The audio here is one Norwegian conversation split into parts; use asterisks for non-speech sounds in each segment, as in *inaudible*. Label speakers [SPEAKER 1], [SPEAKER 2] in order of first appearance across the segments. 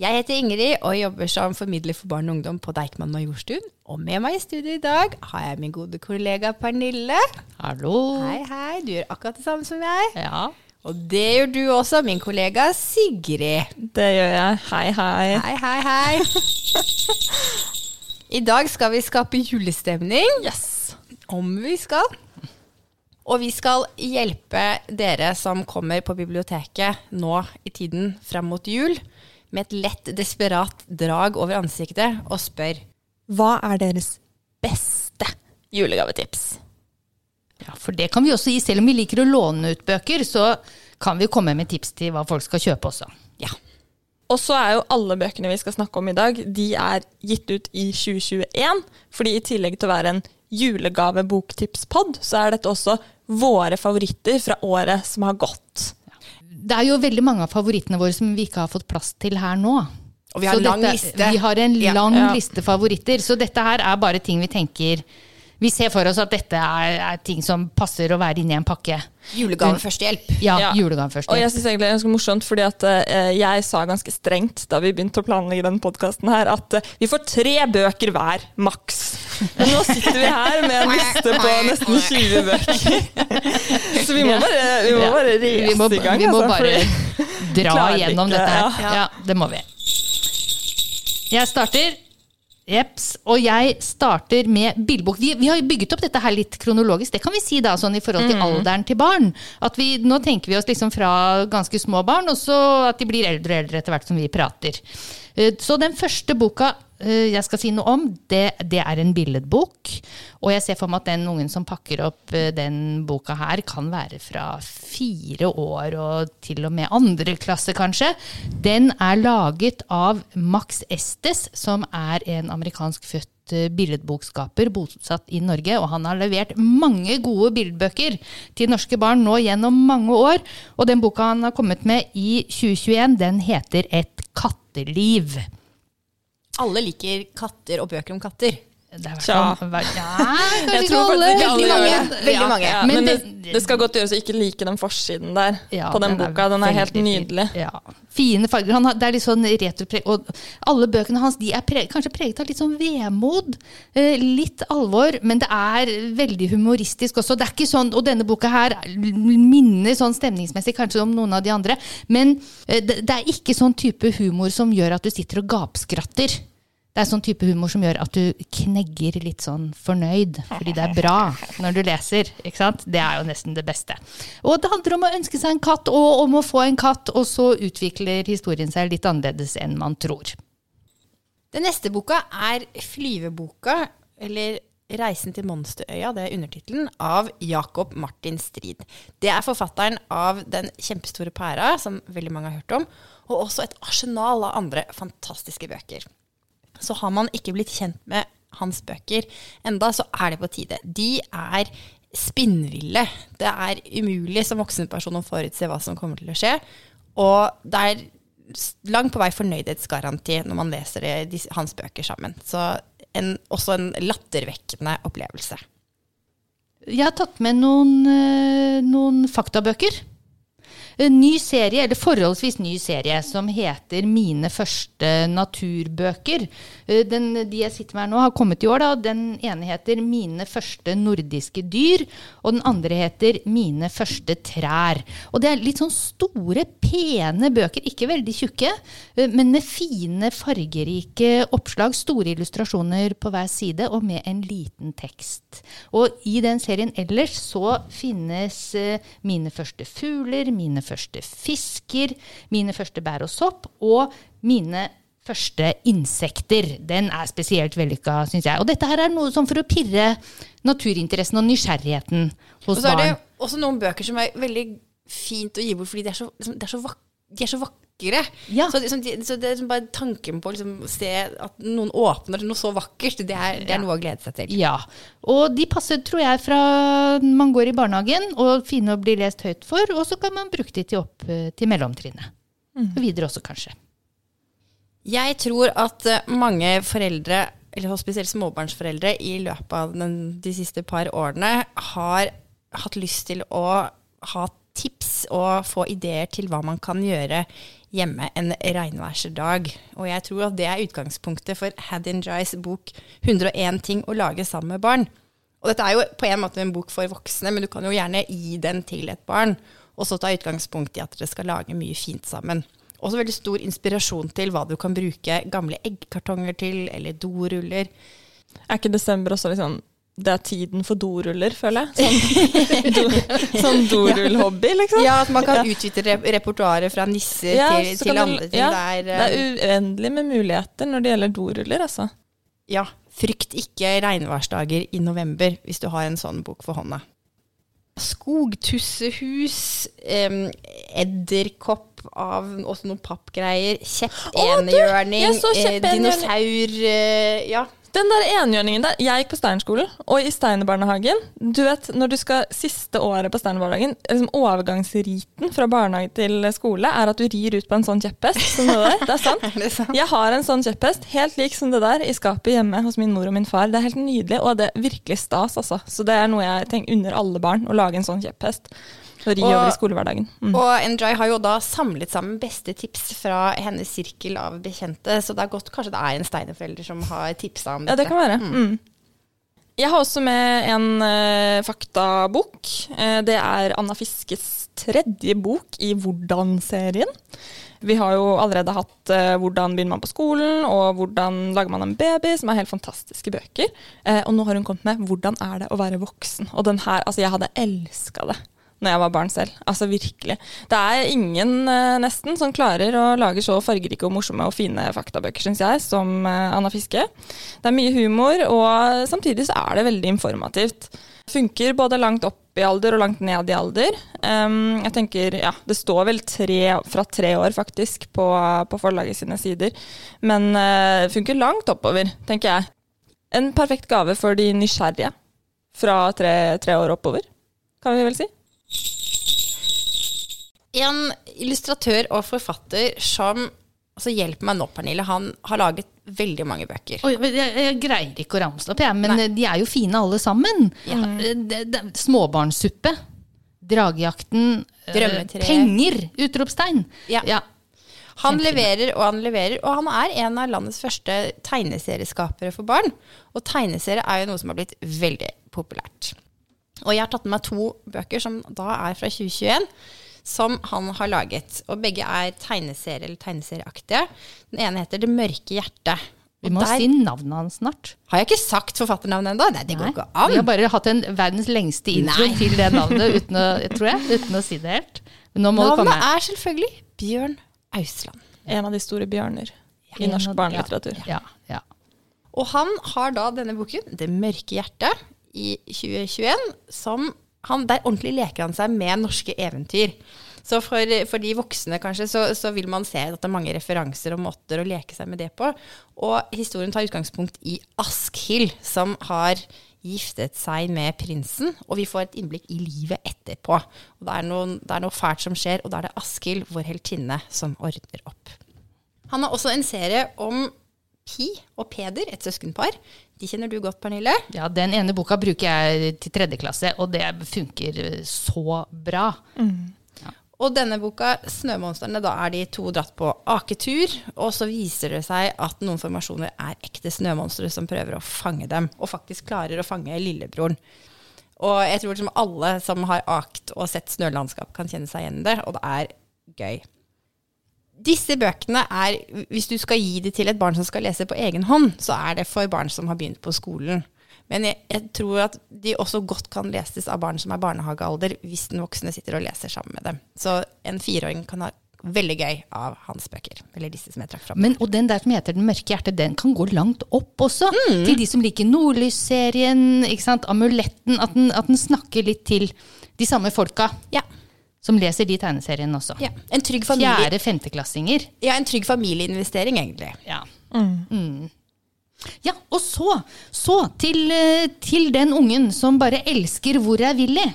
[SPEAKER 1] Jeg heter Ingrid og jobber som formidler for barn og ungdom på Deichman Majorstuen. Og med meg i studio i dag har jeg min gode kollega Pernille.
[SPEAKER 2] Hallo.
[SPEAKER 1] Hei, hei. Du gjør akkurat det samme som jeg.
[SPEAKER 2] Ja.
[SPEAKER 1] Og det gjør du også, min kollega Sigrid.
[SPEAKER 3] Det gjør jeg. Hei, hei.
[SPEAKER 1] Hei, hei, hei. *laughs* I dag skal vi skape julestemning.
[SPEAKER 3] Yes.
[SPEAKER 1] Om vi skal. Og vi skal hjelpe dere som kommer på biblioteket nå i tiden fram mot jul, med et lett, desperat drag over ansiktet og spør
[SPEAKER 4] Hva er deres beste julegavetips?
[SPEAKER 2] ja, for det kan vi også gi. Selv om vi liker å låne ut bøker, så kan vi komme med tips til hva folk skal kjøpe også.
[SPEAKER 1] ja.
[SPEAKER 3] Og så er jo alle bøkene vi skal snakke om i dag, de er gitt ut i 2021. Fordi i tillegg til å være en julegave-boktipspod, så er dette også våre favoritter fra året som har gått.
[SPEAKER 2] Det er jo veldig mange av favorittene våre som vi ikke har fått plass til her nå.
[SPEAKER 1] Og vi har
[SPEAKER 2] Så
[SPEAKER 1] en lang
[SPEAKER 2] dette-
[SPEAKER 1] liste.
[SPEAKER 2] Vi har en
[SPEAKER 1] Ja.
[SPEAKER 2] lang
[SPEAKER 3] Ja.
[SPEAKER 2] liste favoritter, så dette her er bare ting vi tenker Vi ser for oss at dette er, er ting som passer å være inni en pakke.
[SPEAKER 1] Julegave førstehjelp.
[SPEAKER 2] Ja,
[SPEAKER 3] Ja.
[SPEAKER 2] julegave førstehjelp.
[SPEAKER 3] Og jeg synes egentlig det er ganske morsomt, fordi at eh, jeg sa ganske strengt da vi begynte å planlegge denne podkasten her, at eh, vi får tre bøker hver, maks. Men nå sitter vi her med en liste på nesten 20 bøker. Så vi må bare, vi må bare
[SPEAKER 2] vi må,
[SPEAKER 3] i gang.
[SPEAKER 2] vi må
[SPEAKER 3] altså,
[SPEAKER 2] bare dra
[SPEAKER 3] igjennom
[SPEAKER 2] gjennom dette her.
[SPEAKER 3] ja.
[SPEAKER 2] Ja. det må vi. Jeg starter. Jeps. Og jeg starter med billedbok. Vi, vi har bygget opp dette her litt kronologisk, det kan vi si da, sånn i forhold til alderen til barn. At vi, nå tenker vi oss liksom fra ganske små barn, og så at de blir eldre og eldre etter hvert som vi prater. Eh, Så den første boka jeg skal si noe om, det, det er en billedbok. Og jeg ser for meg at den ungen som pakker opp eh, den boka her, kan være fra fire år og til og med andre klasse, kanskje. Den er laget av Max Estes, som er en amerikansk født eh, billedbokskaper bosatt i Norge, og han har levert mange gode billedbøker til norske barn nå gjennom mange år. Og den boka han har kommet med i 2021, den heter Et katteliv.
[SPEAKER 1] Alle liker katter og bøker om katter.
[SPEAKER 2] Det er Ja, kanskje
[SPEAKER 3] Jeg
[SPEAKER 2] ikke
[SPEAKER 3] tror
[SPEAKER 2] alle.
[SPEAKER 3] Veldig alle
[SPEAKER 1] Veldig mange.
[SPEAKER 3] det.
[SPEAKER 1] Veldig
[SPEAKER 3] Ja,
[SPEAKER 1] mange.
[SPEAKER 3] Ja,
[SPEAKER 2] Men
[SPEAKER 3] men det,
[SPEAKER 2] det-
[SPEAKER 3] skal godt gjøres å ikke like den forsiden der
[SPEAKER 2] Ja,
[SPEAKER 3] på den, boka. Den er helt nydelig.
[SPEAKER 2] Ja. Fine farger. Han har, det er litt sånn retropreg. Og alle bøkene hans de er preg, kanskje preget av litt sånn vemod. Eh, litt alvor, men det er veldig humoristisk også. Det er ikke sånn, Og denne boka her minner sånn stemningsmessig kanskje om noen av de andre. Men eh, det, det er ikke sånn type humor som gjør at du sitter og gapskratter. Det er sånn type humor som gjør at du knegger litt sånn fornøyd, fordi det er bra når du leser. ikke sant? Det er jo nesten det beste. Og det handler om å ønske seg en katt, og om å få en katt, og så utvikler historien seg litt annerledes enn man tror.
[SPEAKER 1] Den neste boka er Flyveboka, eller Reisen til Monsterøya, det er undertittelen, av Jakob Martin Strid. Det er forfatteren av Den kjempestore pæra, som veldig mange har hørt om, og også et arsenal av andre fantastiske bøker. Så har man ikke blitt kjent med hans bøker enda, så er det på tide. De er spinnville. Det er umulig som voksenperson å forutse hva som kommer til å skje. Og det er langt på vei fornøydhetsgaranti når man leser det, de, hans bøker sammen. Så en, også en lattervekkende opplevelse.
[SPEAKER 2] Jeg har tatt med noen, eh, noen faktabøker. Ny serie, eller forholdsvis ny serie, som heter Mine første naturbøker. Eh, Den, de jeg sitter med her nå, har kommet i år. Da. Den ene heter Mine første nordiske dyr, og den andre heter Mine første trær. Og det er litt sånn store, pene bøker, ikke veldig tjukke, eh, men med fine, fargerike oppslag, store illustrasjoner på hver side, og med en liten tekst. Og i den serien ellers så finnes eh, Mine første fugler, Mine første fisker, Mine første bær og sopp, og Mine første insekter. Den er spesielt vellykka, syns jeg. Og dette her er noe sånn for å pirre naturinteressen og nysgjerrigheten hos barn.
[SPEAKER 1] Og så er det
[SPEAKER 2] barn.
[SPEAKER 1] også noen bøker som er veldig fint å gi bort, fordi de er så, liksom, de er så, vak de er så vak vakre.
[SPEAKER 2] Ja.
[SPEAKER 1] Så, det, så, så det er liksom bare tanken på å liksom, se at noen åpner noe så vakkert, det er, det er noe å glede seg til.
[SPEAKER 2] Ja. Og de passer, tror jeg, fra man går i barnehagen, og fine å bli lest høyt for, og så kan man bruke de til opp eh, til mellomtrinnet. Og videre også, kanskje.
[SPEAKER 1] Jeg tror at eh, mange foreldre, eller spesielt småbarnsforeldre, i løpet av den, de siste par årene har hatt lyst til å ha tips og få ideer til hva man kan gjøre hjemme en regnværsdag. Og jeg tror at det er utgangspunktet for Haddin Jais bok 101 ting å lage sammen med barn. Og dette er jo på en måte en bok for voksne, men du kan jo gjerne gi den til et barn, og så ta utgangspunkt i at dere skal lage mye fint sammen. Også veldig stor inspirasjon til hva du kan bruke gamle eggkartonger til, eller doruller.
[SPEAKER 3] Er ikke desember også liksom Det er tiden for doruller, føler jeg. Sånn, *laughs* do, sånn *laughs* dorullhobby, liksom.
[SPEAKER 1] Ja, at man kan utvide rep repertoaret fra nisser
[SPEAKER 3] Ja,
[SPEAKER 1] til, til andre ting.
[SPEAKER 3] ja,
[SPEAKER 1] det er,
[SPEAKER 3] Det er
[SPEAKER 1] eh,
[SPEAKER 3] uendelig med muligheter når det gjelder doruller, altså.
[SPEAKER 1] ja, frykt ikke regnværsdager i november hvis du har en sånn bok for hånda. Skogtussehus, um, edderkopp av også noen pappgreier, kjepp,
[SPEAKER 3] Å, du,
[SPEAKER 1] enhjørning,
[SPEAKER 3] jeg så
[SPEAKER 1] eh, dinosaur eh, Ja.
[SPEAKER 3] Den der enhjørningen der Jeg gikk på Steinerskolen, og i Steinerbarnehagen Du vet, når du skal siste året på Steinerbarnehagen liksom Overgangsriten fra barnehage til skole er at du rir ut på en sånn kjepphest. Som det der. Det er sant. *laughs*
[SPEAKER 1] Er sant?
[SPEAKER 3] Jeg har en sånn kjepphest, helt lik som det der, i skapet hjemme hos min mor og min far. Det er helt nydelig, og det er virkelig stas, altså. Så det er noe jeg tenker under alle barn, å lage en sånn kjepphest. Og ri over i skolehverdagen. Mm.
[SPEAKER 1] Og Enjoy har jo da samlet sammen beste tips fra hennes sirkel av bekjente, så det er godt kanskje det er en Steiner-forelder som har tipsa om dette.
[SPEAKER 3] Ja, det kan være. Mm. Jeg har også med en uh, faktabok. Uh, det er Anna Fiskes tredje bok i Hvordan-serien. Vi har jo allerede hatt uh, 'Hvordan begynner man på skolen' og 'Hvordan lager man en baby', som er helt fantastiske bøker. Og nå har hun kommet med 'Hvordan er det å være voksen'. Og den her, altså jeg hadde elska det når jeg var barn selv. Altså virkelig. Det er ingen eh, nesten som klarer å lage så fargerike og morsomme og fine faktabøker, syns jeg, som eh, Anna Fiske. Det er mye humor, og samtidig så er det veldig informativt. Funker både langt opp i alder og langt ned i alder. Um, jeg tenker, ja, Det står vel tre, fra tre år faktisk på, på forlaget sine sider, men uh, funker langt oppover, tenker jeg. En perfekt gave for de nysgjerrige fra tre, tre år oppover, kan vi vel si.
[SPEAKER 1] En illustratør og forfatter som altså Hjelp meg nå, Pernille. Han har laget veldig mange bøker.
[SPEAKER 2] Oi, jeg, jeg greier ikke å ramse opp, jeg, men de er jo fine alle sammen. Eh, Det, det, småbarnssuppe, Dragejakten, eh,
[SPEAKER 1] Drømmetre.
[SPEAKER 2] penger! Utropstegn.
[SPEAKER 1] Ja.
[SPEAKER 2] Ja.
[SPEAKER 1] Han leverer og han leverer, og han er en av landets første tegneserieskapere for barn. Og tegneserie er jo noe som har blitt veldig populært. Og jeg har tatt med meg to bøker som da er fra 2021, som han har laget. Og begge er tegneserie eller tegneserieaktige. Den ene heter Det mørke hjertet.
[SPEAKER 2] Vi må
[SPEAKER 1] der
[SPEAKER 2] si navnet hans snart.
[SPEAKER 1] har jeg ikke sagt forfatternavnet ennå. Nei, det går
[SPEAKER 2] Nei,
[SPEAKER 1] ikke an.
[SPEAKER 2] Vi har bare hatt en verdens lengste intro
[SPEAKER 1] Nei.
[SPEAKER 2] til det navnet, uten å, tror jeg, uten å si det helt. Men nå må det
[SPEAKER 1] Navnet
[SPEAKER 2] komme.
[SPEAKER 1] er selvfølgelig Bjørn Ausland.
[SPEAKER 3] En av de store bjørner i norsk
[SPEAKER 2] av-
[SPEAKER 3] barnelitteratur.
[SPEAKER 2] Ja, ja.
[SPEAKER 1] Og han har da denne boken, 'Det mørke hjertet', i 2021, som han, Der ordentlig leker han seg med norske eventyr. Så for, for de voksne kanskje, så, så vil man se at det er mange referanser og måter å leke seg med det på. Og historien tar utgangspunkt i Askhild, som har giftet seg med prinsen, og vi får et innblikk i livet etterpå. Og det er noe, det er noe fælt som skjer, og da er det Askhild, vår heltinne, som ordner opp. Han har også en serie om Pi og Peder, et søskenpar. De kjenner du godt, Pernille.
[SPEAKER 2] ja, den ene boka bruker jeg til tredje klasse, og det funker eh, så bra.
[SPEAKER 1] Og denne boka, 'Snømonstrene', da er de to dratt på aketur. Og så viser det seg at noen formasjoner er ekte snømonstre som prøver å fange dem. Og faktisk klarer å fange lillebroren. Og jeg tror liksom alle som har akt og sett snølandskap, kan kjenne seg igjen i det. Og det er gøy. Disse bøkene er, hvis du skal gi de til et barn som skal lese på egen hånd, så er det for barn som har begynt på skolen. Men jeg, jeg tror at de også godt kan leses av barn som er barnehagealder, hvis den voksne sitter og leser sammen med dem. Så en fireåring kan ha veldig gøy av hans bøker. Eller disse som jeg trakk fram.
[SPEAKER 2] Men, og den der som heter Den mørke hjertet, den kan gå langt opp også.
[SPEAKER 1] Mm.
[SPEAKER 2] Til de som liker Nordlys-serien? Amuletten. At den, at den snakker litt til de samme folka.
[SPEAKER 1] Ja.
[SPEAKER 2] Som leser de tegneseriene også.
[SPEAKER 1] Ja, en trygg familie.
[SPEAKER 2] Fjerde-femteklassinger.
[SPEAKER 1] Ja, en trygg familieinvestering, egentlig.
[SPEAKER 2] Ja. Mm. Ja, og så, så til, eh, til den ungen som bare elsker Hvor er Willy?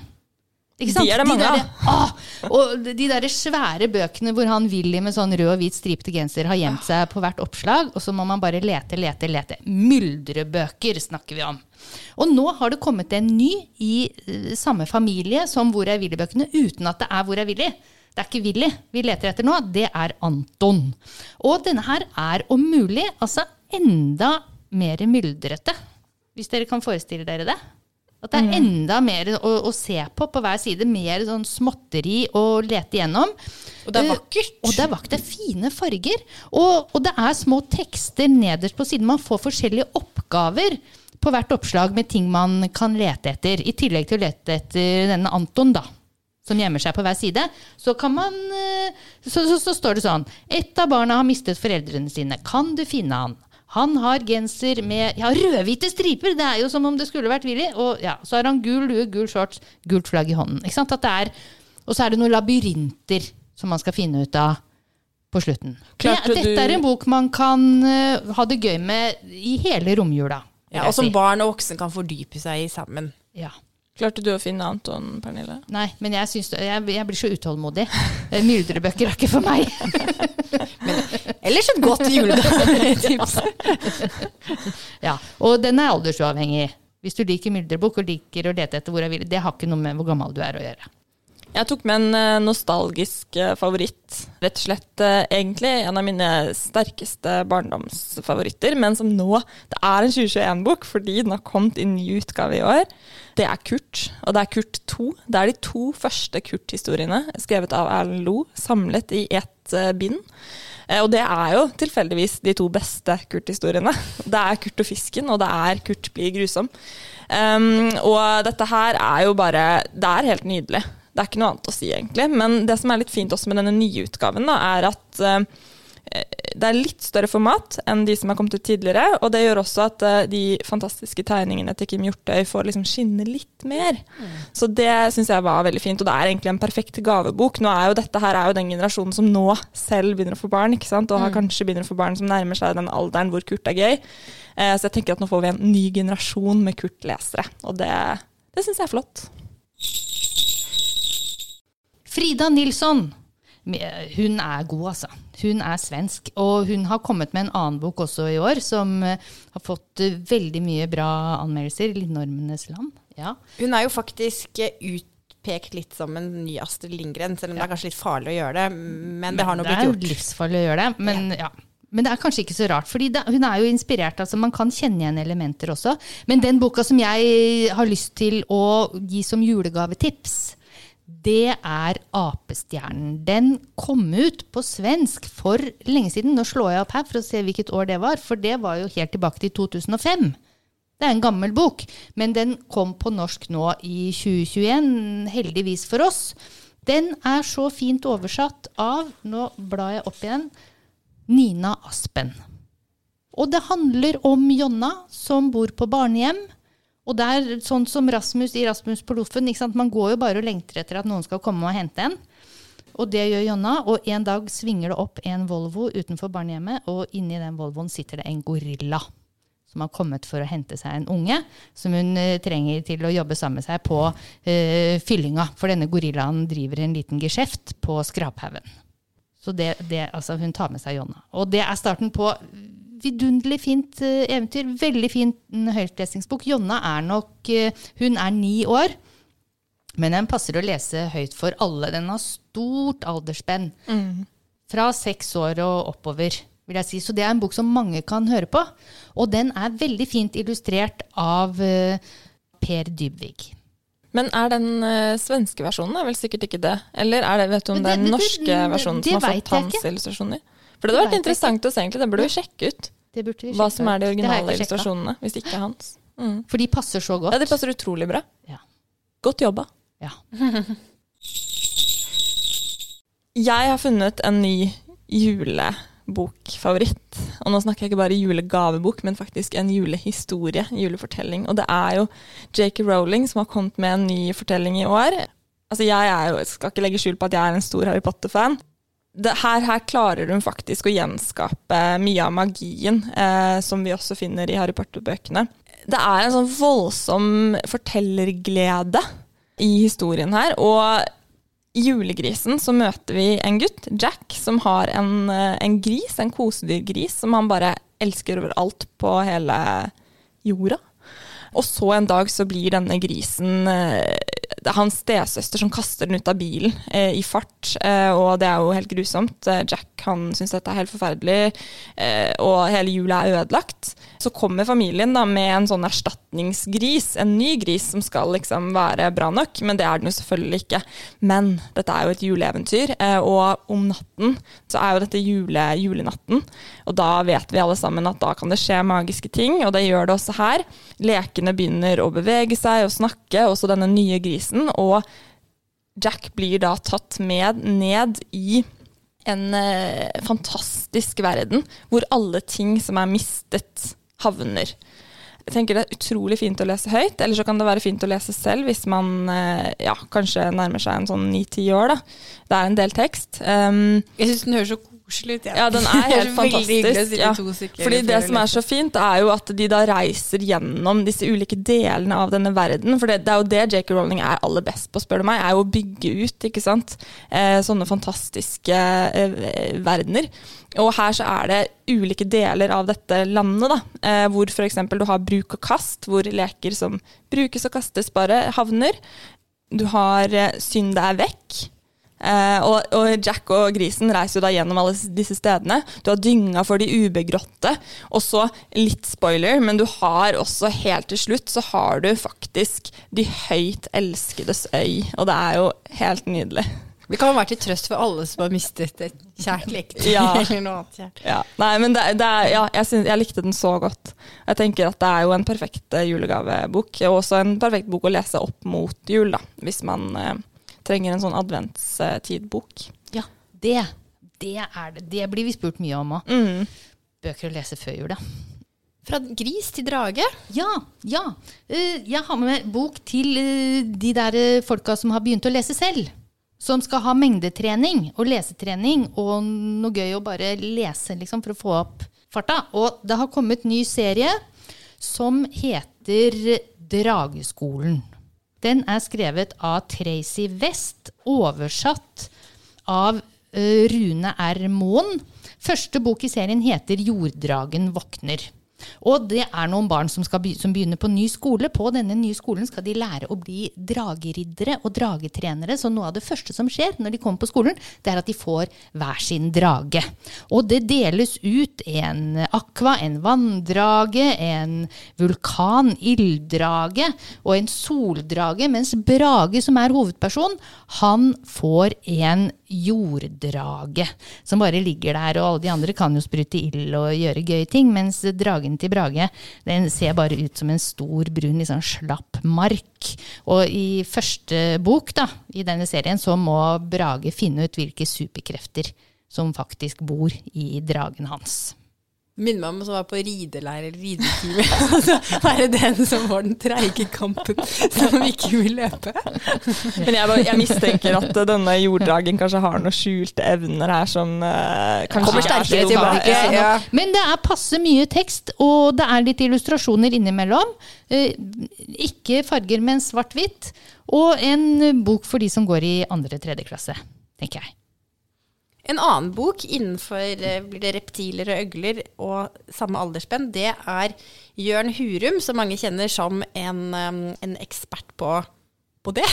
[SPEAKER 2] Ikke sant?
[SPEAKER 3] De er det mange av.
[SPEAKER 2] ah, og de der svære bøkene hvor han Willy med sånn rød og hvit stripete genser har gjemt seg på hvert oppslag, og så må man bare lete, lete, lete. Myldrebøker snakker vi om. Og nå har det kommet en ny i eh, samme familie som Hvor er Willy-bøkene, uten at det er Hvor er Willy. Det er ikke Willy vi leter etter nå, det er Anton. Og denne her er om mulig altså enda mer myldrete, hvis dere kan forestille dere det. At det er enda mer å, å se på på hver side. Mer sånn småtteri å lete igjennom.
[SPEAKER 1] Og det er
[SPEAKER 2] Eh,
[SPEAKER 1] vakkert.
[SPEAKER 2] Og det er vakkert. Det er fine farger. Og, og det er små tekster nederst på siden. Man får forskjellige oppgaver på hvert oppslag med ting man kan lete etter. I tillegg til å lete etter denne Anton, da. Som gjemmer seg på hver side. Så kan man eh, Så, så, så står det sånn Et av barna har mistet foreldrene sine. Kan du finne han? Han har genser med ja, rødhvite striper! Det er jo som om det skulle vært Willy. Og ja, så har han gul lue, gul shorts, gult flagg i hånden. Ikke sant? At det er, og så er det noen labyrinter som man skal finne ut av på slutten.
[SPEAKER 3] Klarte
[SPEAKER 2] Det, dette
[SPEAKER 3] du-
[SPEAKER 2] er en bok man kan uh, ha det gøy med i hele romjula.
[SPEAKER 1] Ja, og som
[SPEAKER 2] si.
[SPEAKER 1] barn og voksen kan fordype seg i sammen.
[SPEAKER 2] Ja.
[SPEAKER 3] Klarte du å finne Anton, Pernille?
[SPEAKER 2] Nei, men jeg, syns, jeg, jeg blir så utålmodig. Eh, Myldrebøker er ikke for meg. *laughs*
[SPEAKER 1] Ellers et godt julegavetips.
[SPEAKER 2] Ja, Og den er aldersuavhengig. Hvis du liker myldrebukk og liker å lete etter hvor jeg vil, det har ikke noe med hvor gammel du er å gjøre.
[SPEAKER 3] Jeg tok med en eh, nostalgisk eh, favoritt. Rett og slett eh, egentlig en av mine sterkeste barndomsfavoritter, men som nå Det er en 2021-bok fordi den har kommet i ny utgave i år. Det er Kurt, og det er Kurt 2. Det er de to første Kurt-historiene skrevet av Erlend Lo, samlet i ett eh, bind. Eh, Og det er jo tilfeldigvis de to beste Kurt-historiene. *laughs* Det er Kurt og fisken, og det er Kurt blir grusom. Um, og dette her er jo bare Det er helt nydelig. Det er ikke noe annet å si, egentlig. Men det som er litt fint også med denne nye utgaven, da, er at eh, det er litt større format enn de som har kommet ut tidligere. Og det gjør også at eh, de fantastiske tegningene til Kim Hjortøy får liksom skinne litt mer. Så det syns jeg var veldig fint. Og det er egentlig en perfekt gavebok. Nå er jo dette her er jo den generasjonen som nå selv begynner å få barn, ikke sant? og har kanskje begynner å få barn som nærmer seg den alderen hvor Kurt er gøy. Eh, så jeg tenker at nå får vi en ny generasjon med Kurt-lesere. Og det, det syns jeg er flott.
[SPEAKER 2] Frida Nilsson. Hun er god, altså. Hun er svensk. Og hun har kommet med en annen bok også i år, som eh, har fått eh, veldig mye bra anmeldelser. 'Lindormenes land'. Ja.
[SPEAKER 1] Hun er jo faktisk eh, utpekt litt som en ny Astrid Lindgren, selv om det er kanskje litt farlig å gjøre det. Men det har nå
[SPEAKER 2] det
[SPEAKER 1] blitt
[SPEAKER 2] er jo
[SPEAKER 1] gjort.
[SPEAKER 2] livsfarlig å gjøre det. Men, ja. men det er kanskje ikke så rart, for hun er jo inspirert. altså Man kan kjenne igjen elementer også. Men den boka som jeg har lyst til å gi som julegavetips, det er Apestjernen. Den kom ut på svensk for lenge siden. Nå slår jeg opp her for å se hvilket år det var, for det var jo helt tilbake til 2005. Det er en gammel bok, men den kom på norsk nå i 2021, heldigvis for oss. Den er så fint oversatt av, nå blar jeg opp igjen, Nina Aspen. Og det handler om Jonna som bor på barnehjem. Og det er sånn som Rasmus i Rasmus på Loffen. Man går jo bare og lengter etter at noen skal komme og hente en. Og det gjør Jonna. Og en dag svinger det opp en Volvo utenfor barnehjemmet, og inni den Volvoen sitter det en gorilla som har kommet for å hente seg en unge som hun eh, trenger til å jobbe sammen med seg på eh, fyllinga. For denne gorillaen driver en liten geskjeft på skraphaugen. Så det, det, altså hun tar med seg Jonna. Og det er starten på vidunderlig fint eh, eventyr. Veldig fin mm, høytlesingsbok. Jonna er nok eh, Hun er ni år. Men den passer å lese høyt for alle. Den har stort aldersspenn. Fra seks år og oppover, vil jeg si. Så det er en bok som mange kan høre på. Og den er veldig fint illustrert av eh, Per Dybvig.
[SPEAKER 3] Men er den uh, svenske versjonen er vel sikkert ikke det? Eller er det, vet du om
[SPEAKER 2] det,
[SPEAKER 3] det er den norske versjonen som har fått hans illustrasjoner? For det hadde vært interessant å se, egentlig. Det burde vi sjekke ut.
[SPEAKER 2] Det burde vi
[SPEAKER 3] Hva som er de originale illustrasjonene, hvis det ikke er hans. Mm.
[SPEAKER 2] For de passer så godt.
[SPEAKER 3] Ja, de passer utrolig bra.
[SPEAKER 2] Ja.
[SPEAKER 3] Godt jobba.
[SPEAKER 2] Ja.
[SPEAKER 3] Jeg har funnet en ny julebokfavoritt. Og nå snakker jeg ikke bare julegavebok, men faktisk en julehistorie, julefortelling. Og det er jo J.K. Rowling som har kommet med en ny fortelling i år. Altså, jeg jo, skal ikke legge skjul på at jeg er en stor Harry Potter-fan. Her, her klarer hun faktisk å gjenskape mye av magien eh, som vi også finner i Harry Potter-bøkene. Det er en sånn voldsom fortellerglede i historien her. Og i julegrisen så møter vi en gutt, Jack, som har en, eh, en gris, en kosedyrgris, som han bare elsker overalt på hele jorda. Og så en dag så blir denne grisen eh, det er hans stesøster som kaster den ut av bilen eh, i fart, eh, og det er jo helt grusomt. Eh, Jack han syns dette er helt forferdelig, eh, og hele jula er ødelagt. Så kommer familien da med en sånn erstatningsgris, en ny gris som skal liksom være bra nok, men det er den jo selvfølgelig ikke. Men dette er jo et juleeventyr, eh, og om natten så er jo dette jule, julenatten, og da vet vi alle sammen at da kan det skje magiske ting, og det gjør det også her. Lekene begynner å bevege seg og snakke, også denne nye grisen, og Jack blir da tatt med ned i en eh, fantastisk verden hvor alle ting som er mistet, havner. Jeg tenker Det er utrolig fint å lese høyt, eller så kan det være fint å lese selv hvis man eh, ja, kanskje nærmer seg en sånn ni-ti år. da. Det er en del tekst. Um,
[SPEAKER 1] Jeg syns den høres så koselig ut.
[SPEAKER 3] ja, den er *laughs* helt
[SPEAKER 1] Det
[SPEAKER 3] fantastisk. Ja. Fordi det som er så fint, er jo at de da reiser gjennom disse ulike delene av denne verden. For det, det er jo det J.K. Rowling er aller best på, spør du meg, er jo å bygge ut ikke sant? Eh, sånne fantastiske eh, verdener. Og her så er det ulike deler av dette landet, da, eh, hvor f.eks. du har bruk og kast, hvor leker som brukes og kastes, bare havner. Du har eh, synd er vekk. Eh, og, og Jack og grisen reiser jo da gjennom alle disse stedene. Du har dynga for de ubegrotte. Og så, litt spoiler, men du har også helt til slutt så har du faktisk De høyt elskedes øy. Og det er jo helt nydelig.
[SPEAKER 1] Vi kan være til trøst for alle som har mistet et kjært leketøy
[SPEAKER 3] Ja. *laughs*
[SPEAKER 1] eller noe annet kjært.
[SPEAKER 3] Ja. Nei, men det, det er, ja, jeg, synes, jeg likte den så godt. Jeg tenker at det er jo en perfekt eh, julegavebok. Og også en perfekt bok å lese opp mot jul, da. Hvis man eh, trenger en sånn adventstidbok.
[SPEAKER 2] Ja, det, det er det. Det blir vi spurt mye om òg.
[SPEAKER 3] Mm.
[SPEAKER 2] Bøker å lese før jul, da.
[SPEAKER 1] Fra gris til drage.
[SPEAKER 2] Ja, ja. Eh, Jeg har med bok til eh, de der eh, folka som har begynt å lese selv. Som skal ha mengdetrening og lesetrening og noe gøy å bare lese liksom, for å få opp farta. Og det har kommet ny serie som heter Drageskolen. Den er skrevet av Tracy West, oversatt av eh, Rune R. Moen. Første bok i serien heter 'Jorddragen våkner'. Og det er noen barn som, be som begynner på ny skole. På denne nye skolen skal de lære å bli drageriddere og dragetrenere. Så noe av det første som skjer når de kommer på skolen, det er at de får hver sin drage. Og det deles ut en aqua, en vanndrage, en vulkan, ilddrage og en soldrage. Mens Brage, som er hovedperson, han får en jorddrage. Som bare ligger der, og alle de andre kan jo sprute ild og gjøre gøye ting. Mens dragen til Brage den ser bare ut som en stor, brun, sånn slapp mark. Og i første bok da, i denne serien så må Brage finne ut hvilke superkrefter som faktisk bor i dragen hans.
[SPEAKER 1] Minner meg om som var på rideleir eller ridetime. *laughs* Altså, Være den som var den treige kampen, som ikke vil løpe.
[SPEAKER 3] Men jeg, jeg mistenker at denne jorddragen kanskje har noen skjulte evner her som uh, kanskje
[SPEAKER 1] Kommer
[SPEAKER 3] er
[SPEAKER 1] sterkere tilbake.
[SPEAKER 3] Ja.
[SPEAKER 1] Ja.
[SPEAKER 2] Men det er passe mye tekst, og det er litt illustrasjoner innimellom. Uh, ikke farger, men svart-hvitt. Og en bok for de som går i andre-tredje klasse, tenker jeg.
[SPEAKER 1] En annen bok innenfor eh, blir det reptiler og øgler og samme aldersspenn, det er Jørn Hurum, som mange kjenner som en, um, en ekspert på, på det.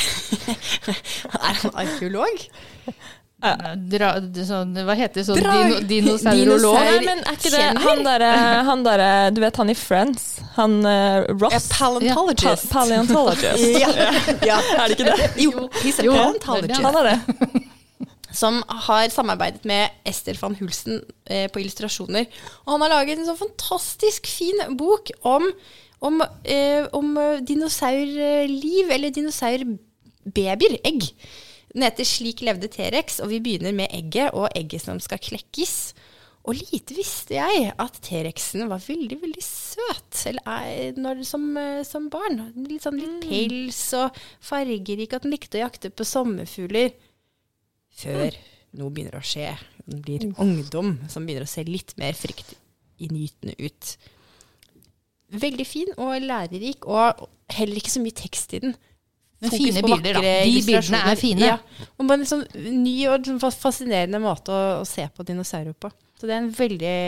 [SPEAKER 1] *laughs* er han arkeolog?
[SPEAKER 2] Dra, sånn, hva heter det? Sånn dino, dinosaurolog?
[SPEAKER 1] dinosaur-
[SPEAKER 3] men er ikke det han derre han der, *laughs* Du vet han i Friends? Han uh, Ross?
[SPEAKER 1] A paleontologist.
[SPEAKER 3] Pa paleontologist.
[SPEAKER 1] ja, *laughs* ja.
[SPEAKER 3] Er det ikke det?
[SPEAKER 1] Jo,
[SPEAKER 2] Jo.
[SPEAKER 3] Han er det.
[SPEAKER 1] Som har samarbeidet med Ester van Hulsen eh, på illustrasjoner. Og han har laget en sånn fantastisk fin bok om, om, eh, om eh, dinosaurliv, eller dinosaurbabyer, egg. Den heter 'Slik levde T-rex', og vi begynner med egget og egget som skal klekkes. Og lite visste jeg at T-rexen var veldig, veldig søt eller er, når, som, eh, som barn. Litt sånn litt pels og fargerik, at den likte å jakte på sommerfugler. Før noe begynner å skje. Det blir ungdom som begynner å se litt mer fryktinngytende ut. Veldig fin og lærerik, og heller ikke så mye tekst i den.
[SPEAKER 2] Men fine bilder, da. De bildene er fine.
[SPEAKER 1] Ja, og på en sånn ny og fascinerende måte å, å se på dinosaurer på. Så det er en veldig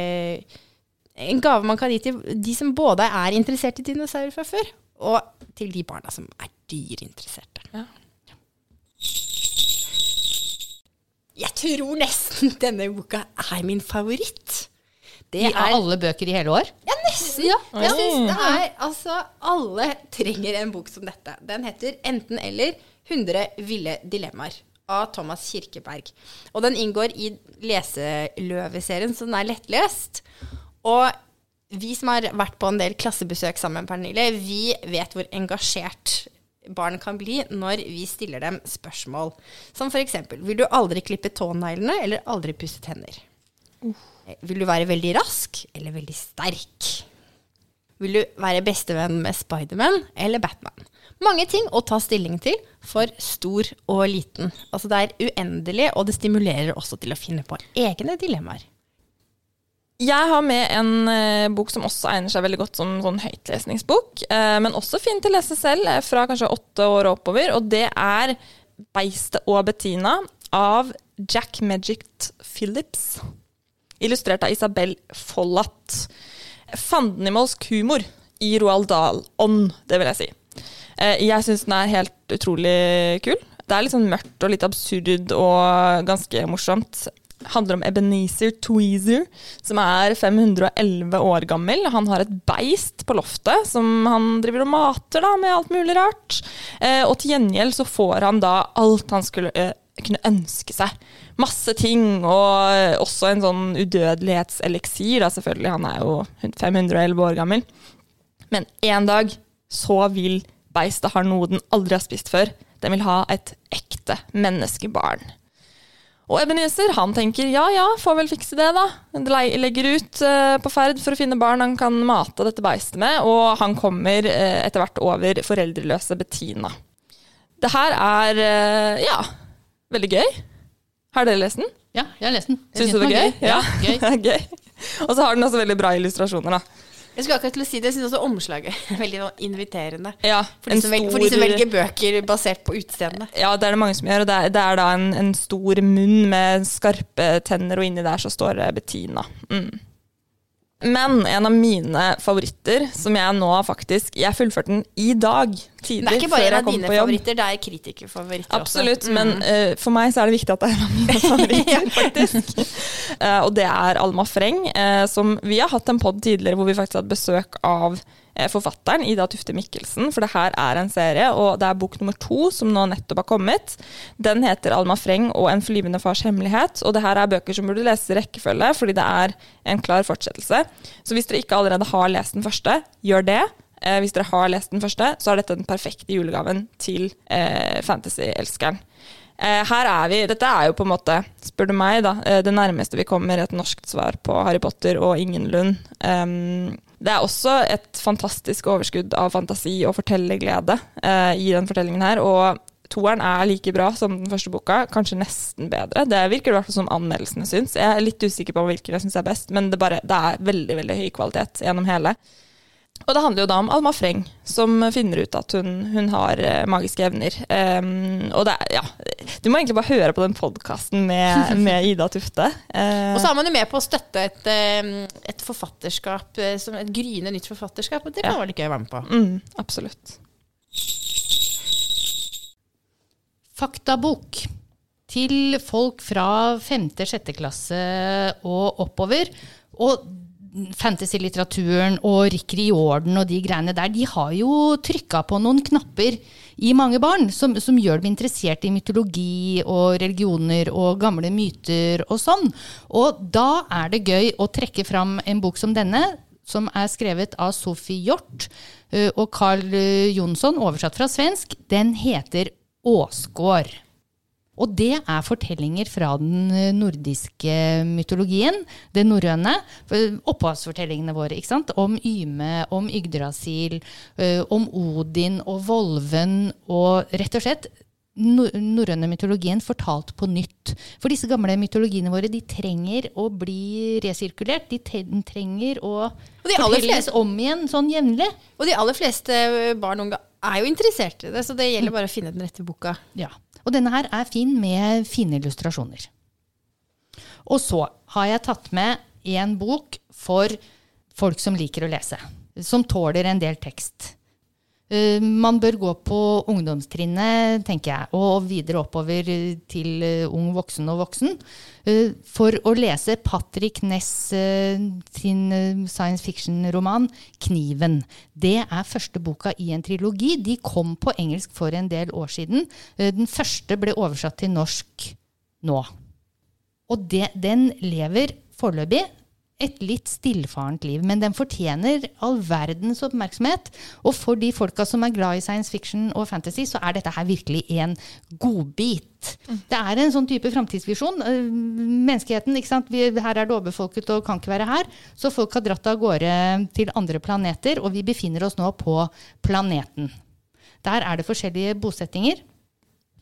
[SPEAKER 1] En gave man kan gi til de som både er interessert i dinosaurer fra før, og til de barna som er dyrinteresserte.
[SPEAKER 3] Ja.
[SPEAKER 1] Jeg tror nesten *laughs* denne boka er min favoritt. Det
[SPEAKER 2] I
[SPEAKER 1] er
[SPEAKER 2] alle bøker i hele år?
[SPEAKER 1] ja, nesten.
[SPEAKER 2] Ja,
[SPEAKER 1] Jeg synes det er altså Alle trenger en bok som dette. Den heter Enten eller 100 ville dilemmaer av Thomas Kirkeberg. Og den inngår i Leseløveserien, så den er lettlest. Og vi som har vært på en del klassebesøk sammen, Pernille, vi vet hvor engasjert barn kan bli når vi stiller dem spørsmål. Som for eksempel Vil du aldri klippe tåneglene eller aldri pusse tenner? Vil du være veldig rask eller veldig sterk? Vil du være bestevenn med Spiderman eller Batman? Mange ting å ta stilling til for stor og liten. Altså det er uendelig, og det stimulerer også til å finne på egne dilemmaer.
[SPEAKER 3] Jeg har med en eh, bok som også egner seg veldig godt som sånn høytlesningsbok, eh, men også fin til å lese selv, eh, fra kanskje åtte år oppover. Og det er 'Beistet og Bettina' av Jack Magic Phillips. Illustrert av Isabel Follat. Fandenivoldsk humor i Roald Dahl-ånd, det vil jeg si. Eh, Jeg syns den er helt utrolig kul. Det er litt sånn mørkt og litt absurd og ganske morsomt. Handler om Ebenezer Tweezer, som er 511 år gammel. Han har et beist på loftet som han driver og mater da, med alt mulig rart. Eh, og til gjengjeld så får han da alt han skulle eh, kunne ønske seg. Masse ting, og eh, også en sånn udødelighetseliksir, da selvfølgelig. Han er jo 511 år gammel. Men en dag så vil beistet ha noe den aldri har spist før. Den vil ha et ekte menneskebarn. Og Ebenezer han tenker ja ja, får vel fikse det, da. Le- Legger ut eh, på ferd for å finne barn han kan mate dette beistet med, og han kommer eh, etter hvert over foreldreløse Bettina. Det her er eh, ja, veldig gøy. Har dere lest den?
[SPEAKER 2] Ja, jeg har lest den.
[SPEAKER 3] Syns du det var
[SPEAKER 2] gøy?
[SPEAKER 3] gøy?
[SPEAKER 2] Ja, gøy. *laughs*
[SPEAKER 3] er gøy. Og så har den også veldig bra illustrasjoner, da.
[SPEAKER 1] Jeg skulle akkurat til å si det, jeg syns også omslaget er *laughs* veldig inviterende.
[SPEAKER 3] Ja,
[SPEAKER 1] For de, som velger, for de som velger bøker basert på utseendet.
[SPEAKER 3] Ja, det er det mange som gjør. Og det er, det er da en, en stor munn med skarpe tenner, og inni der så står det Bettina. Mm. Men en av mine favoritter, som jeg nå faktisk Jeg fullførte den i dag, tidlig,
[SPEAKER 1] Det er ikke bare en av dine favoritter, det er kritikerfavoritter
[SPEAKER 3] Absolutt,
[SPEAKER 1] også.
[SPEAKER 3] men uh, for meg så er det viktig at det er en av mine *laughs* favoritter, faktisk. uh, og det er Alma Freng, uh, som vi har hatt en pod tidligere hvor vi faktisk har hatt besøk av forfatteren Ida Tufte Mikkelsen, for det her er en serie, og det er bok nummer to som nå nettopp har kommet. Den heter Alma Freng og En flyvende fars hemmelighet, og det her er bøker som burde leses i rekkefølge, fordi det er en klar fortsettelse. Så hvis dere ikke allerede har lest den første, gjør det. Eh, hvis dere har lest den første, så er dette den perfekte julegaven til eh, fantasy-elskeren. Eh, her er vi, Dette er jo på en måte, spør du meg, da, eh, det nærmeste vi kommer et norsk svar på Harry Potter og Ingenlund. Um, det er også et fantastisk overskudd av fantasi og fortellerglede eh, i den fortellingen her. og Toeren er like bra som den første boka, kanskje nesten bedre. Det virker i hvert fall som anmeldelsene syns. Jeg er litt usikker på hvilken jeg syns er best, men det, bare, det er veldig veldig høy kvalitet gjennom hele. Og det handler jo da om Alma Freng, som finner ut at hun, hun har eh, magiske evner. Um, og det er, ja Du må egentlig bare høre på den podkasten med, *laughs* med Ida Tufte. Uh,
[SPEAKER 1] Og så er man jo med på å støtte et, eh, et forfatterskap, eh, et gryende nytt forfatterskap, og det kan
[SPEAKER 3] Ja.
[SPEAKER 1] være litt gøy å være med på.
[SPEAKER 3] mm, absolutt.
[SPEAKER 2] Faktabok til folk fra 5.-6. klasse og oppover. Og fantasy-litteraturen og Rick Riordan og de greiene der, de har jo trykka på noen knapper i mange barn som, som gjør dem interessert i mytologi og religioner og gamle myter og sånn. Og da er det gøy å trekke fram en bok som denne, som er skrevet av Sophie Hjort eh, og Carl Jonsson, oversatt fra svensk. Den heter Åsgård. Og det er fortellinger fra den eh, nordiske mytologien, det norrøne. Opphavsfortellingene våre, ikke sant? Om Yme, om Yggdrasil, eh, om Odin og Volven og rett og slett nor- norrøne mytologien fortalt på nytt. For disse gamle mytologiene våre de trenger å bli resirkulert. De trenger å fortelles om igjen sånn jevnlig.
[SPEAKER 1] Og de aller fleste barn og unge er jo interessert i det, så det gjelder bare å finne den rette boka.
[SPEAKER 2] Ja. Og denne her er fin med fine illustrasjoner. Og så har jeg tatt med en bok for folk som liker å lese. Som tåler en del tekst. Eh, Man bør gå på ungdomstrinnet, tenker jeg, og videre oppover til eh, ung voksen og voksen, eh, for å lese Patrick Ness sin science fiction-roman 'Kniven'. Det er første boka i en trilogi. De kom på engelsk for en del år siden. Den første ble oversatt til norsk nå. Og det, den lever foreløpig et litt stillfarent liv, men den fortjener all verdens oppmerksomhet. Og for de folka som er glad i science fiction og fantasy, så er dette her virkelig en godbit. Det er en sånn type framtidsvisjon. Eh, Menneskeheten, ikke sant? Vi, her er det overbefolket og kan ikke være her. Så folk har dratt av gårde til andre planeter, og vi befinner oss nå på planeten. Der er det forskjellige bosettinger.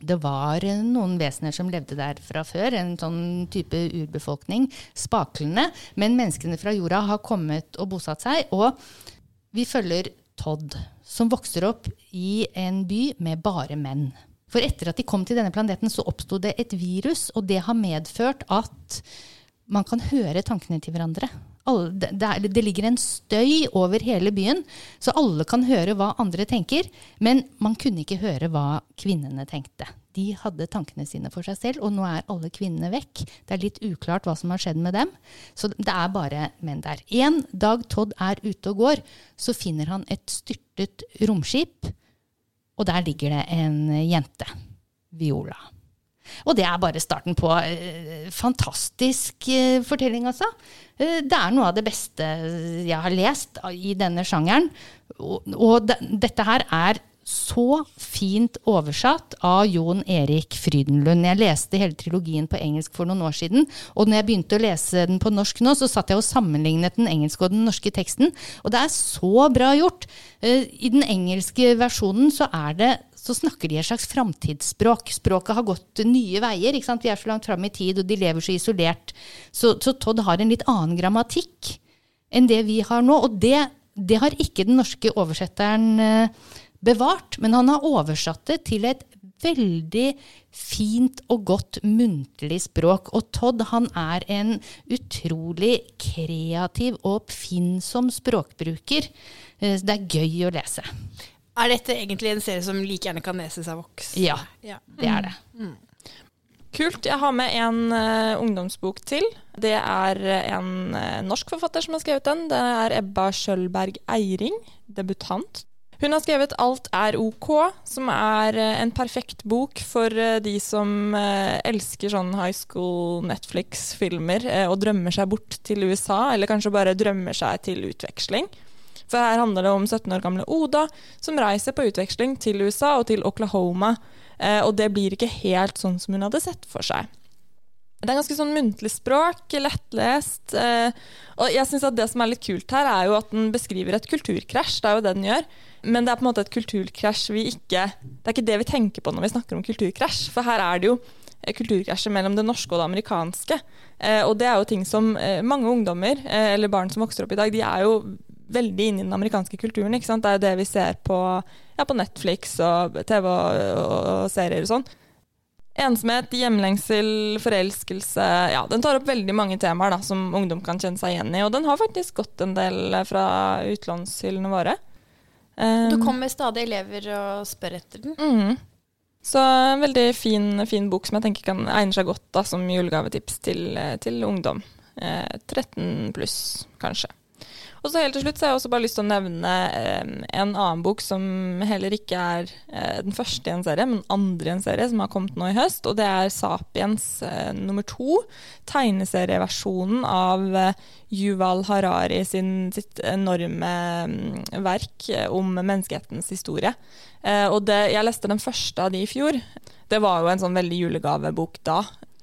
[SPEAKER 2] Det var noen vesener som levde der fra før, en sånn type urbefolkning, spaklene. Men menneskene fra jorda har kommet og bosatt seg. Og vi følger Todd, som vokser opp i en by med bare menn. For etter at de kom til denne planeten, så oppsto det et virus, og det har medført at man kan høre tankene til hverandre. Alle, det, er, det ligger en støy over hele byen, så alle kan høre hva andre tenker. Men man kunne ikke høre hva kvinnene tenkte. De hadde tankene sine for seg selv, og nå er alle kvinnene vekk. Det er litt uklart hva som har skjedd med dem. Så det er bare menn der. En dag Todd er ute og går, så finner han et styrtet romskip, og der ligger det en jente. Viola. Og det er bare starten på eh, fantastisk eh, fortelling, altså. Eh, det er noe av det beste jeg har lest i denne sjangeren. Og, og de, dette her er så fint oversatt av Jon Erik Frydenlund. Jeg leste hele trilogien på engelsk for noen år siden, og når jeg begynte å lese den på norsk nå, så satt jeg og sammenlignet den engelske og den norske teksten, og det er så bra gjort. Eh, I den engelske versjonen så er det så snakker de et slags framtidsspråk. Språket har gått nye veier. Vi er så langt fram i tid, og de lever så isolert. Så, så Todd har en litt annen grammatikk enn det vi har nå. Og det, det har ikke den norske oversetteren eh, bevart, men han har oversatt det til et veldig fint og godt muntlig språk. Og Todd han er en utrolig kreativ og oppfinnsom språkbruker. Eh, Det er gøy å lese.
[SPEAKER 1] Er dette egentlig en serie som like gjerne kan leses av voksne?
[SPEAKER 2] Ja,
[SPEAKER 1] Ja.
[SPEAKER 2] det er det.
[SPEAKER 3] Kult. Jeg har med en uh, ungdomsbok til. Det er en uh, norsk forfatter som har skrevet den. Det er Ebba Skjølberg Eiring, debutant. Hun har skrevet 'Alt er ok', som er uh, en perfekt bok for eh, de som eh, elsker sånn high school Netflix-filmer eh, og drømmer seg bort til USA, eller kanskje bare drømmer seg til utveksling. For her handler det om 17 år gamle Oda som reiser på utveksling til USA og til Oklahoma. Eh, og det blir ikke helt sånn som hun hadde sett for seg. Det er ganske sånn muntlig språk, lettlest. Eh, og jeg synes at det som er litt kult her, er jo at den beskriver et kulturkrasj. Det er jo det den gjør. Men det er på en måte et kulturkrasj vi ikke Det er ikke det vi tenker på når vi snakker om kulturkrasj. For her er det jo eh, kulturkrasjet mellom det norske og det amerikanske. Og det er jo ting som mange ungdommer, eller barn som vokser opp i dag, de er jo veldig inne i den amerikanske kulturen. ikke sant? Det er jo det vi ser på, ja, på Netflix og TV og, og, serier og sånn. Ensomhet, hjemlengsel, forelskelse Ja, den tar opp veldig mange temaer da, som ungdom kan kjenne seg igjen i. Og den har faktisk gått en del fra utlånshyllene våre.
[SPEAKER 1] Du
[SPEAKER 3] Um,
[SPEAKER 1] kommer stadig elever og spør etter den.
[SPEAKER 3] mhm. Så en veldig fin, fin bok som jeg tenker kan egner seg godt da, som julegavetips til, til ungdom. Eh, 13 pluss, kanskje. Og så helt til slutt så har jeg også bare lyst til å nevne eh, en annen bok som heller ikke er eh, den første i en serie, men andre i en serie som har kommet nå i høst. Og det er Sapiens eh, nummer to. Tegneserieversjonen av eh, Yuval Harari sin, sitt enorme mm, verk eh, om menneskehetens historie. Eh, og det, jeg leste den første av de i fjor. Det var jo en sånn veldig julegavebok da.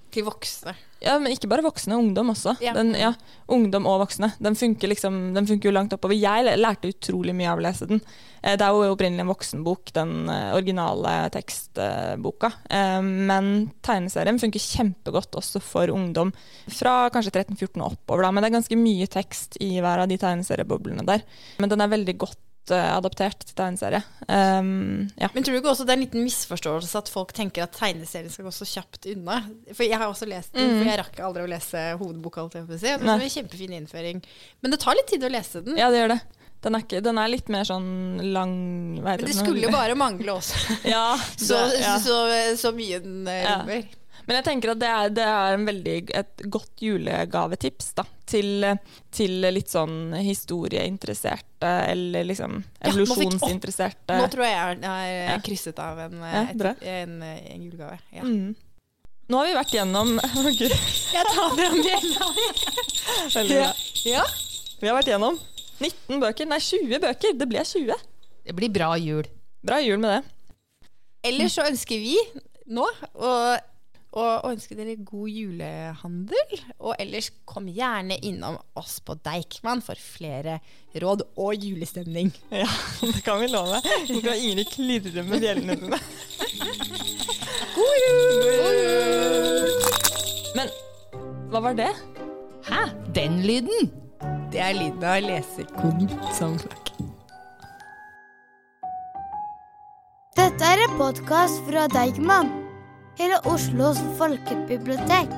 [SPEAKER 1] Til voksne.
[SPEAKER 3] Ja, men ikke bare voksne, ungdom også.
[SPEAKER 1] Ja.
[SPEAKER 3] Den, ja, ungdom og voksne. Den funker, liksom, den funker jo langt oppover. Jeg lærte utrolig mye av å lese den. Eh, Det er jo opprinnelig en voksenbok, den eh, originale tekstboka. Eh, Men tegneserien funker kjempegodt også for ungdom fra kanskje 13-14 og oppover. Da. Men det er ganske mye tekst i hver av de tegneserieboblene der. Men den er veldig godt eh, adaptert til tegneserie. Um, ja.
[SPEAKER 1] Men tror du ikke også det er en liten misforståelse at folk tenker at tegneserien skal gå så kjapt unna? For jeg har også lest den, for jeg rakk aldri å lese hovedboka. Det var en kjempefin innføring. Men det tar litt tid å lese den.
[SPEAKER 3] ja, det gjør det. Den er, ikke, den er litt mer sånn lang
[SPEAKER 1] Men det skulle jo bare *laughs* mangle også.
[SPEAKER 3] Ja, *laughs*
[SPEAKER 1] Så,
[SPEAKER 3] ja.
[SPEAKER 1] så, så mye den rommer.
[SPEAKER 3] Ja. Men jeg tenker at det er, det er en veldig, et godt julegavetips da, til, til litt sånn historieinteresserte, eller liksom
[SPEAKER 1] Ja, nå
[SPEAKER 3] evolusjonsinteresserte.
[SPEAKER 1] Nå tror jeg jeg har
[SPEAKER 3] Ja.
[SPEAKER 1] krysset av en, eh,
[SPEAKER 3] Ja,
[SPEAKER 1] et, en, en julegave. Ja.
[SPEAKER 3] mm. Nå har vi vært gjennom *laughs* Å, Gud,
[SPEAKER 1] Jeg tar fram bjella. *laughs*
[SPEAKER 3] veldig bra.
[SPEAKER 1] Ja.
[SPEAKER 3] Vi har vært gjennom 19 bøker, nei 20 bøker. Det ble 20.
[SPEAKER 2] Det blir bra jul.
[SPEAKER 3] Bra jul med det.
[SPEAKER 1] Ellers så ønsker vi nå å, å ønske dere god julehandel. Og ellers kom gjerne innom oss på Deichman for flere råd og julestemning. *laughs*
[SPEAKER 3] Ja, det kan vi love. Nå kan Ingrid klirre med bjellene sine.
[SPEAKER 1] God jul!
[SPEAKER 3] Men hva var det?
[SPEAKER 2] Hæ? Den lyden?
[SPEAKER 1] Det er lyden av leserkoden som flakk.
[SPEAKER 5] Dette er en podkast fra Deichman, hele Oslos folkebibliotek.